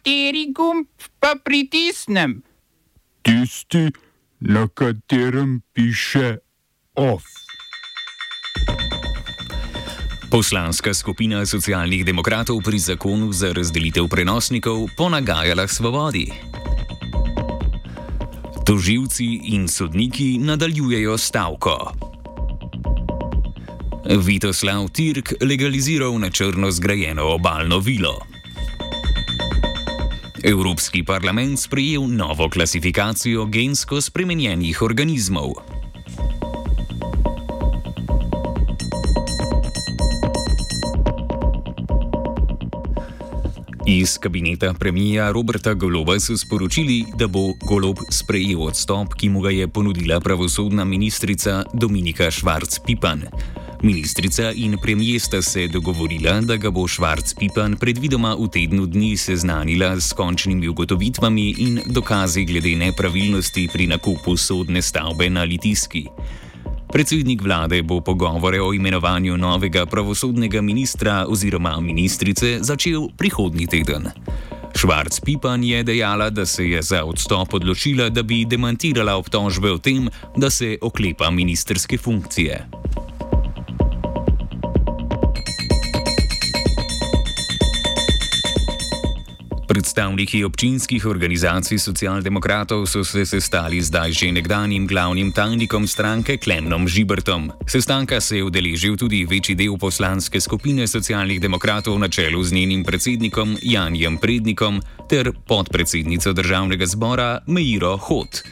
Kateri gumb pa pritisnem? Tisti, na katerem piše OF. Poslanska skupina socialnih demokratov pri zakonu za razdelitev prenosnikov ponagajala svobodi. Toživci in sodniki nadaljujejo stavko. Vitoslav Tirk legaliziral na črno zgrajeno obalno vilo. Evropski parlament sprejel novo klasifikacijo gensko spremenjenih organizmov. Iz kabineta premija Roberta Goloba so sporočili, da bo Golob sprejel odstop, ki mu ga je ponudila pravosodna ministrica Dominika Švarc-Pipan. Ministrica in premijer sta se dogovorila, da ga bo Švarc-Pipan predvidoma v tednu dni seznanila s končnimi ugotovitvami in dokazi glede nepravilnosti pri nakupu sodne stavbe na Litijski. Predsednik vlade bo pogovore o imenovanju novega pravosodnega ministra oziroma ministrice začel prihodnji teden. Švarc Pipan je dejala, da se je za odstop odločila, da bi demantirala obtožbe o tem, da se oklepa ministerske funkcije. Predstavniki občinskih organizacij socialdemokratov so se sestali zdaj že nekdanjim glavnim tajnikom stranke Klemnom Žibrtom. Sestanka se je udeležil tudi večji del poslanske skupine socialnih demokratov na čelu z njenim predsednikom Janjem Prednikom ter podpredsednico državnega zbora Meiro Hot.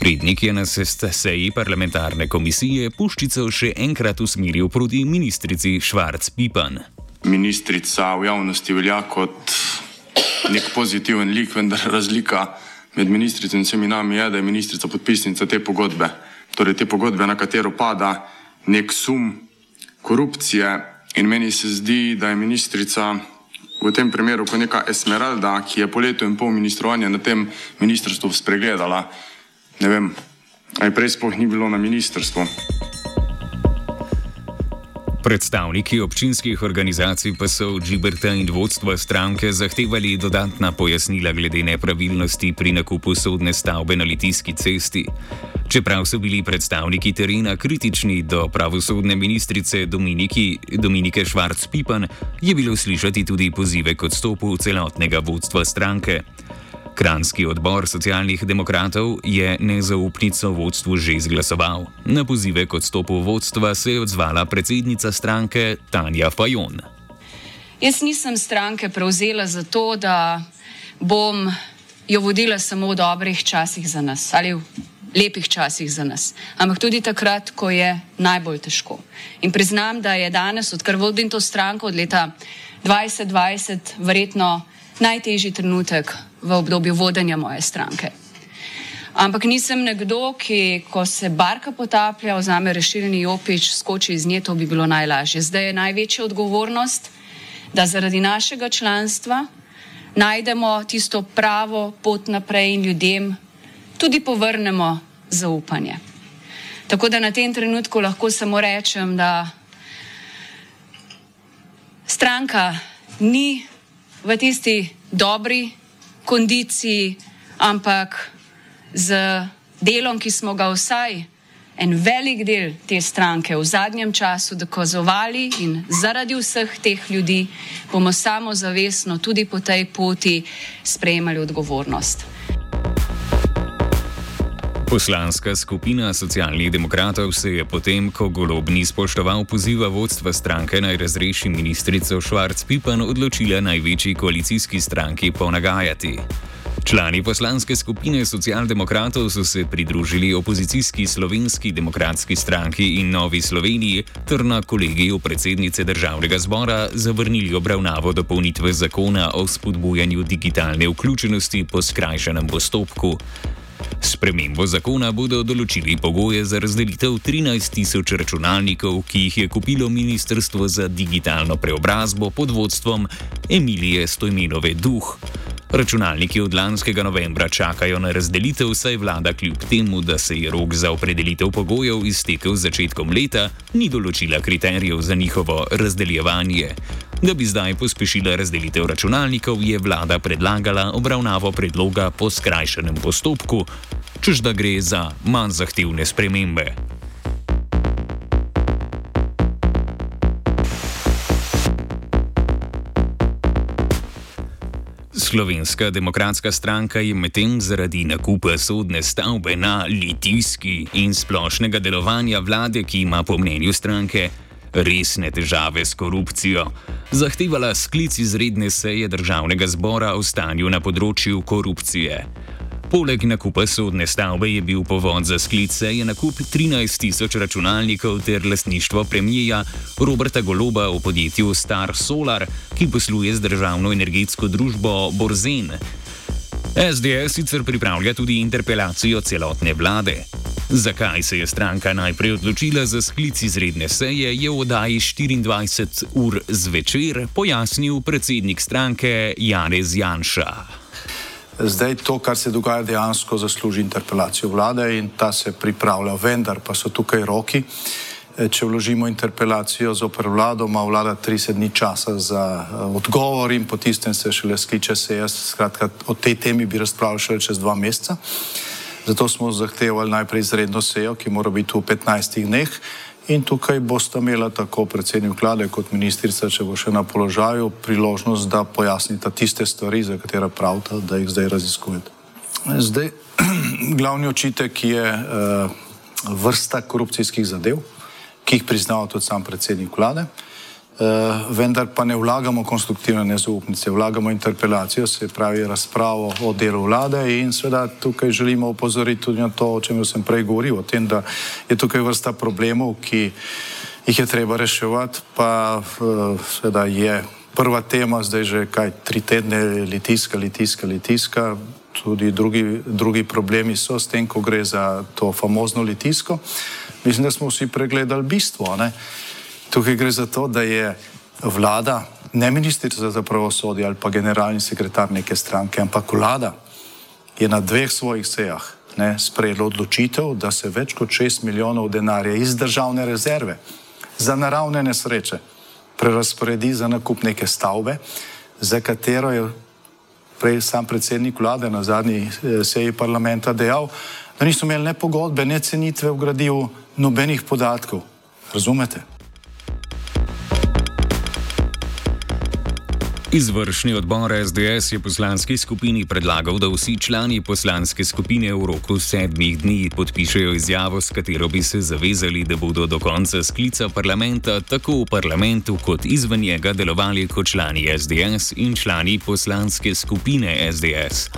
Prednik je na seji parlamentarne komisije puščico še enkrat usmeril proti ministrici Švarc Pipan. Ministrica v javnosti velja kot nek pozitiven lik, vendar razlika med ministrico in vsemi nami je, da je ministrica podpisnica te pogodbe. Torej, te pogodbe, na katero pada nek sum korupcije. In meni se zdi, da je ministrica v tem primeru kot neka Esmeralda, ki je po letu in pol ministrovanja na tem ministrstvu spregledala. Ne vem, aj prej sploh ni bilo na ministrstvu. Predstavniki občinskih organizacij pa so od Džibrta in vodstva stranke zahtevali dodatna pojasnila glede nepravilnosti pri nakupu sodne stavbe na Litijski cesti. Čeprav so bili predstavniki terena kritični do pravosodne ministrice Dominiki, Dominike Švarc-Pipan, je bilo slišati tudi pozive k odstopu celotnega vodstva stranke. Kranski odbor socialnih demokratov je nezaupnico vodstvu že izglasoval. Na pozive k odstopu vodstva se je odzvala predsednica stranke Tanja Fajon. Jaz nisem stranke prevzela zato, da bom jo vodila samo v dobrih časih za nas ali v lepih časih za nas, ampak tudi takrat, ko je najbolj težko. In priznam, da je danes, odkar vodim to stranko od leta 2020, verjetno najtežji trenutek v obdobju vodenja moje stranke. Ampak nisem nekdo, ki, ko se barka potaplja, vzame rešilni opič, skoči iz nje, to bi bilo najlažje. Zdaj je največja odgovornost, da zaradi našega članstva najdemo tisto pravo pot naprej in ljudem tudi povrnemo zaupanje. Tako da na tem trenutku lahko samo rečem, da stranka ni v tisti dobri kondiciji, ampak z delom, ki smo ga vsaj en velik del te stranke v zadnjem času dokazovali in zaradi vseh teh ljudi bomo samozavestno tudi po tej poti sprejemali odgovornost. Poslanska skupina socialnih demokratov se je potem, ko golob ni spoštoval poziva vodstva stranke naj razreši ministrico Švarc-Pipan, odločila največji koalicijski stranki ponagajati. Člani poslanske skupine socialdemokratov so se pridružili opozicijski slovenski demokratski stranki in Novi Sloveniji ter na kolegiju predsednice državnega zbora zavrnili obravnavo dopolnitve zakona o spodbujanju digitalne vključenosti po skrajšanem postopku. Spremembo zakona bodo določili pogoje za razdelitev 13 tisoč računalnikov, ki jih je kupilo Ministrstvo za digitalno preobrazbo pod vodstvom Emilije Stojmenove Duh. Računalniki od lanskega novembra čakajo na razdelitev, saj vlada kljub temu, da se je rok za opredelitev pogojev iztekel z začetkom leta, ni določila kriterijev za njihovo razdeljevanje. Da bi zdaj pospešila razdelitev računalnikov, je vlada predlagala obravnavo predloga po skrajšanem postopku, čež da gre za manj zahtevne spremembe. Slovenska demokratska stranka je medtem zaradi nakupa sodne stavbe na litijski in splošnega delovanja vlade, ki ima po mnenju stranke resne težave s korupcijo, zahtevala sklic izredne seje državnega zbora o stanju na področju korupcije. Poleg nakupa sodne stavbe je bil povod za sklice je nakup 13 tisoč računalnikov ter lastništvo premijeja Roberta Goloba v podjetju Star Solar, ki posluje z državno energetsko družbo Borzen. SDS sicer pripravlja tudi interpelacijo celotne vlade. Zakaj se je stranka najprej odločila za sklic izredne seje, je v oddaji 24 ur zvečer pojasnil predsednik stranke Janez Janša. Zdaj to, kar se dogaja, dejansko zasluži interpelacijo vlade in ta se pripravlja, vendar pa so tukaj roki. E, če vložimo interpelacijo z opr vlado, ima vlada 30 dni časa za e, odgovor in po tistem se šele skliče se jaz. Skratka, o tej temi bi razpravljal še čez dva meseca. Zato smo zahtevali najprej izredno sejo, ki mora biti v 15 dneh. In tukaj boste imeli tako predsednik vlade kot ministrica, če bo še na položaju, priložnost, da pojasnite tiste stvari, za katere pravite, da jih zdaj raziskujete. Zdaj, glavni očitek je uh, vrsta korupcijskih zadev, ki jih priznava tudi sam predsednik vlade. Uh, vendar pa ne vlagamo konstruktivne nezaupnice, vlagamo interpelacijo, se pravi razpravo o delu vlade in seveda tukaj želimo upozoriti tudi na to, o čem sem prej govoril, o tem, da je tukaj vrsta problemov, ki jih je treba reševati, pa uh, seveda je prva tema zdaj že kaj tri tedne litiska, litiska, litiska, tudi drugi, drugi problemi so s tem, ko gre za to famozno litisko. Mislim, da smo vsi pregledali bistvo. Ne? Tukaj gre za to, da je vlada, ne ministrica za pravosodje ali pa generalni sekretar neke stranke, ampak vlada je na dveh svojih sejah sprejela odločitev, da se več kot 6 milijonov denarja iz državne rezerve za naravne nesreče prerasporedi za nakup neke stavbe, za katero je prej sam predsednik vlade na zadnji eh, seji parlamenta dejal, da niso imeli ne pogodbe, ne cenitve v gradivu, nobenih podatkov. Razumete? Izvršni odbor SDS je poslanski skupini predlagal, da vsi člani poslanske skupine v roku sedmih dni podpišejo izjavo, s katero bi se zavezali, da bodo do konca sklica parlamenta tako v parlamentu kot izven njega delovali kot člani SDS in člani poslanske skupine SDS.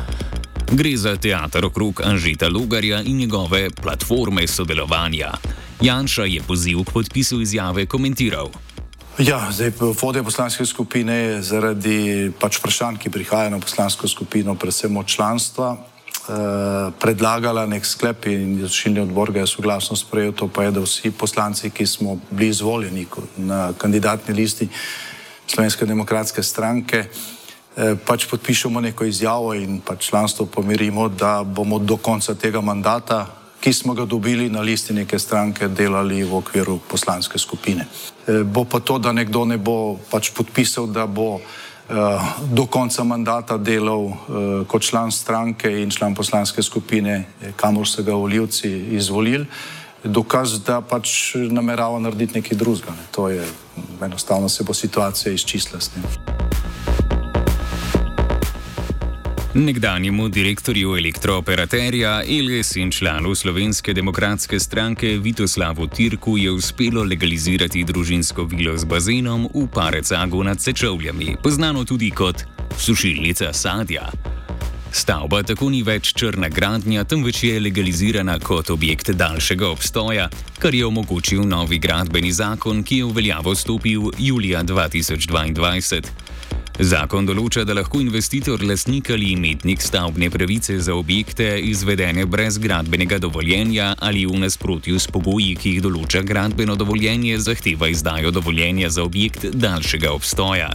Gre za teater okrog Anžita Logarja in njegove platforme sodelovanja. Janša je poziv k podpisu izjave komentiral. Ja, zdaj vodja poslanske skupine je zaradi pač vprašanj, ki prihajajo na poslansko skupino, predvsem od članstva, eh, predlagala nek sklep in izvršilni odbor ga je soglasno sprejel, to pa je, da vsi poslanci, ki smo bili izvoljeni na kandidatni listi Slovenske demokratske stranke, eh, pač podpišemo neko izjavo in pač članstvo pomirimo, da bomo do konca tega mandata ki smo ga dobili na listi neke stranke, delali v okviru poslanske skupine. E, bo pa to, da nekdo ne bo pač podpisal, da bo e, do konca mandata delal e, kot član stranke in član poslanske skupine, kamor so ga voljivci izvolili, dokaz, da pač namerava narediti nekaj drugega. Ne. To je enostavno se bo situacija izčistila s tem. Nekdanjemu direktorju elektrooperaterja Eles in članu Slovenske demokratske stranke Vitoslavu Tirku je uspelo legalizirati družinsko vilo z bazenom v Parecagu nad Sečovljami, poznano tudi kot sušilnica sadja. Stavba tako ni več črna gradnja, temveč je legalizirana kot objekt daljšega obstoja, kar je omogočil novi gradbeni zakon, ki je v veljavo stopil julija 2022. Zakon določa, da lahko investitor, lasnik ali imetnik stavbne pravice za objekte izvedene brez gradbenega dovoljenja ali v nasprotju s pogoji, ki jih določa gradbeno dovoljenje, zahteva izdajo dovoljenja za objekt daljšega obstoja.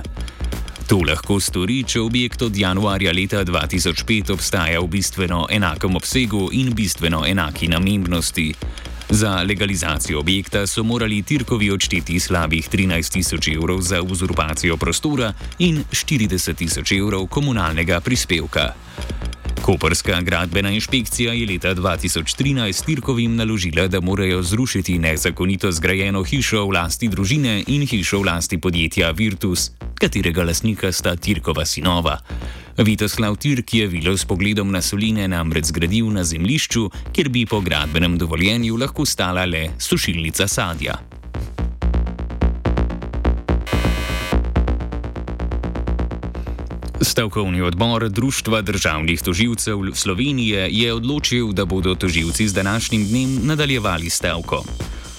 To lahko stori, če objekt od januarja leta 2005 obstaja v bistveno enakem obsegu in bistveno enaki namembnosti. Za legalizacijo objekta so morali Tirkovi odšteti slabih 13 tisoč evrov za uzurpacijo prostora in 40 tisoč evrov komunalnega prispevka. Koperska gradbena inšpekcija je leta 2013 Tirkovim naložila, da morajo zrušiti nezakonito zgrajeno hišo v lasti družine in hišo v lasti podjetja Virtus, katerega lasnika sta Tirkova sinova. Vitoslav Tirk je vilo s pogledom na soline namreč zgradil na zemlišču, kjer bi po gradbenem dovoljenju lahko stala le sušilnica sadja. Stavkovni odbor Društva državnih toživcev Slovenije je odločil, da bodo toživci z današnjim dnem nadaljevali stavko.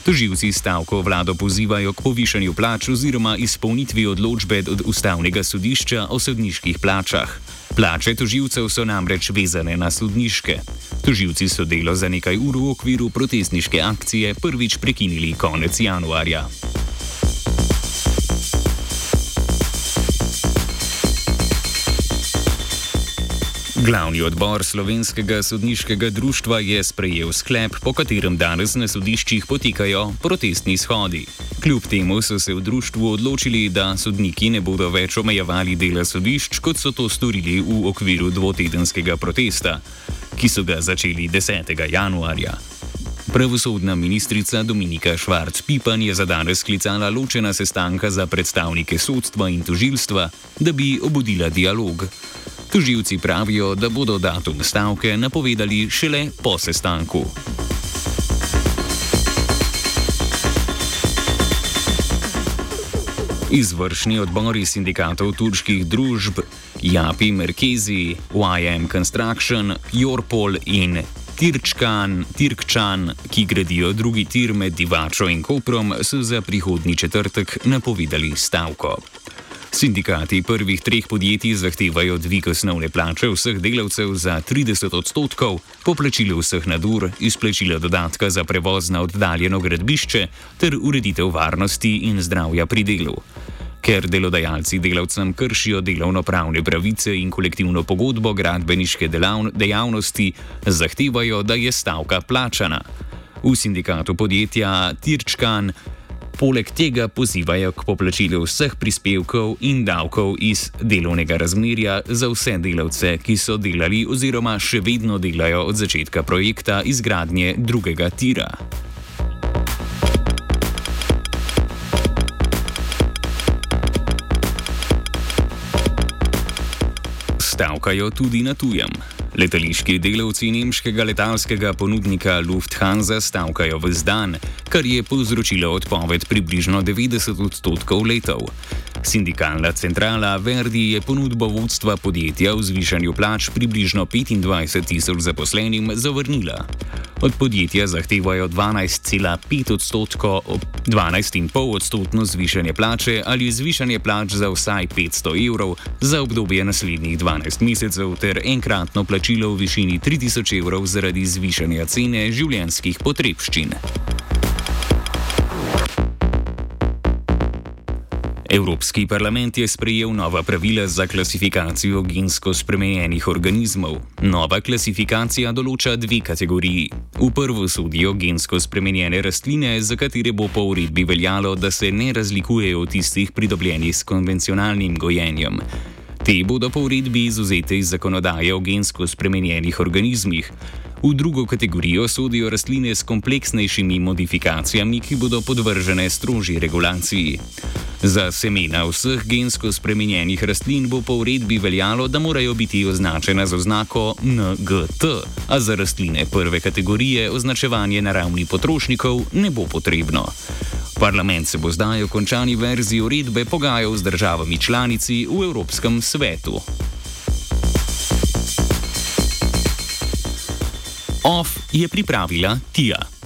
Toživci stavko vlado pozivajo k povišanju plač oziroma izpolnitvi odločbe od ustavnega sodišča o sodniških plačah. Plače toživcev so namreč vezane na sodniške. Toživci so delo za nekaj ur v okviru protestniške akcije prvič prekinili konec januarja. Glavni odbor Slovenskega sodniškega društva je sprejel sklep, po katerem danes na sodiščih potekajo protestni shodi. Kljub temu so se v društvu odločili, da sodniki ne bodo več omejevali dela sodišč, kot so to storili v okviru dvotedenskega protesta, ki so ga začeli 10. januarja. Pravosodna ministrica Dominika Švarc-Pipan je za danes sklicala ločena sestanka za predstavnike sodstva in tožilstva, da bi obudila dialog. Tuživci pravijo, da bodo datum stavke napovedali šele po sestanku. Izvršni odbori sindikatov turških družb Japi Merkezi, YM Construction, Jorpol in Tirčkan, Tirkčan, ki gradijo drugi tir med Divačo in Koprom, so za prihodni četrtek napovedali stavko. Sindikati prvih treh podjetij zahtevajo dvig osnovne plače vseh delavcev za 30 odstotkov, poplačilo vseh nadur, izplačilo dodatka za prevoz na oddaljeno gradbišče ter ureditev varnosti in zdravja pri delu. Ker delodajalci delavcem kršijo delovno-pravne pravice in kolektivno pogodbo gradbeniške dejavnosti, zahtevajo, da je stavka plačana. V sindikatu podjetja Tirčkan Poleg tega pozivajo k poplačilu vseh prispevkov in davkov iz delovnega razmerja za vse delavce, ki so delali oziroma še vedno delajo od začetka projekta izgradnje drugega tira. Stavkajo tudi na tujem. Letališki delavci nemškega letalskega ponudnika Lufthansa stavkajo v zdan, kar je povzročilo odpoved približno 90 odstotkov letov. Sindikalna centrala Verdi je ponudbo vodstva podjetja v zvišanju plač približno 25 tisoč zaposlenim zavrnila. Od podjetja zahtevajo 12,5 odstotka, 12,5 odstotno zvišanje plače ali zvišanje plač za vsaj 500 evrov za obdobje naslednjih 12 mesecev ter enkratno plačilo v višini 3000 evrov zaradi zvišanja cene življenjskih potrebščin. Evropski parlament je sprejel nova pravila za klasifikacijo gensko spremenjenih organizmov. Nova klasifikacija določa dve kategoriji. V prvo sodijo gensko spremenjene rastline, za katere bo po uredbi veljalo, da se ne razlikujejo od tistih pridobljenih s konvencionalnim gojenjem. Te bodo po uredbi izuzete iz zakonodaje o gensko spremenjenih organizmih. V drugo kategorijo sodijo rastline s kompleksnejšimi modifikacijami, ki bodo podvržene strožji regulaciji. Za semena vseh gensko spremenjenih rastlin bo po uredbi veljalo, da morajo biti označena z oznako NGT, a za rastline prve kategorije označevanje na ravni potrošnikov ne bo potrebno. Parlament se bo zdaj o končani verziji uredbe pogajal z državami članici v Evropskem svetu. OF je pripravila Tija.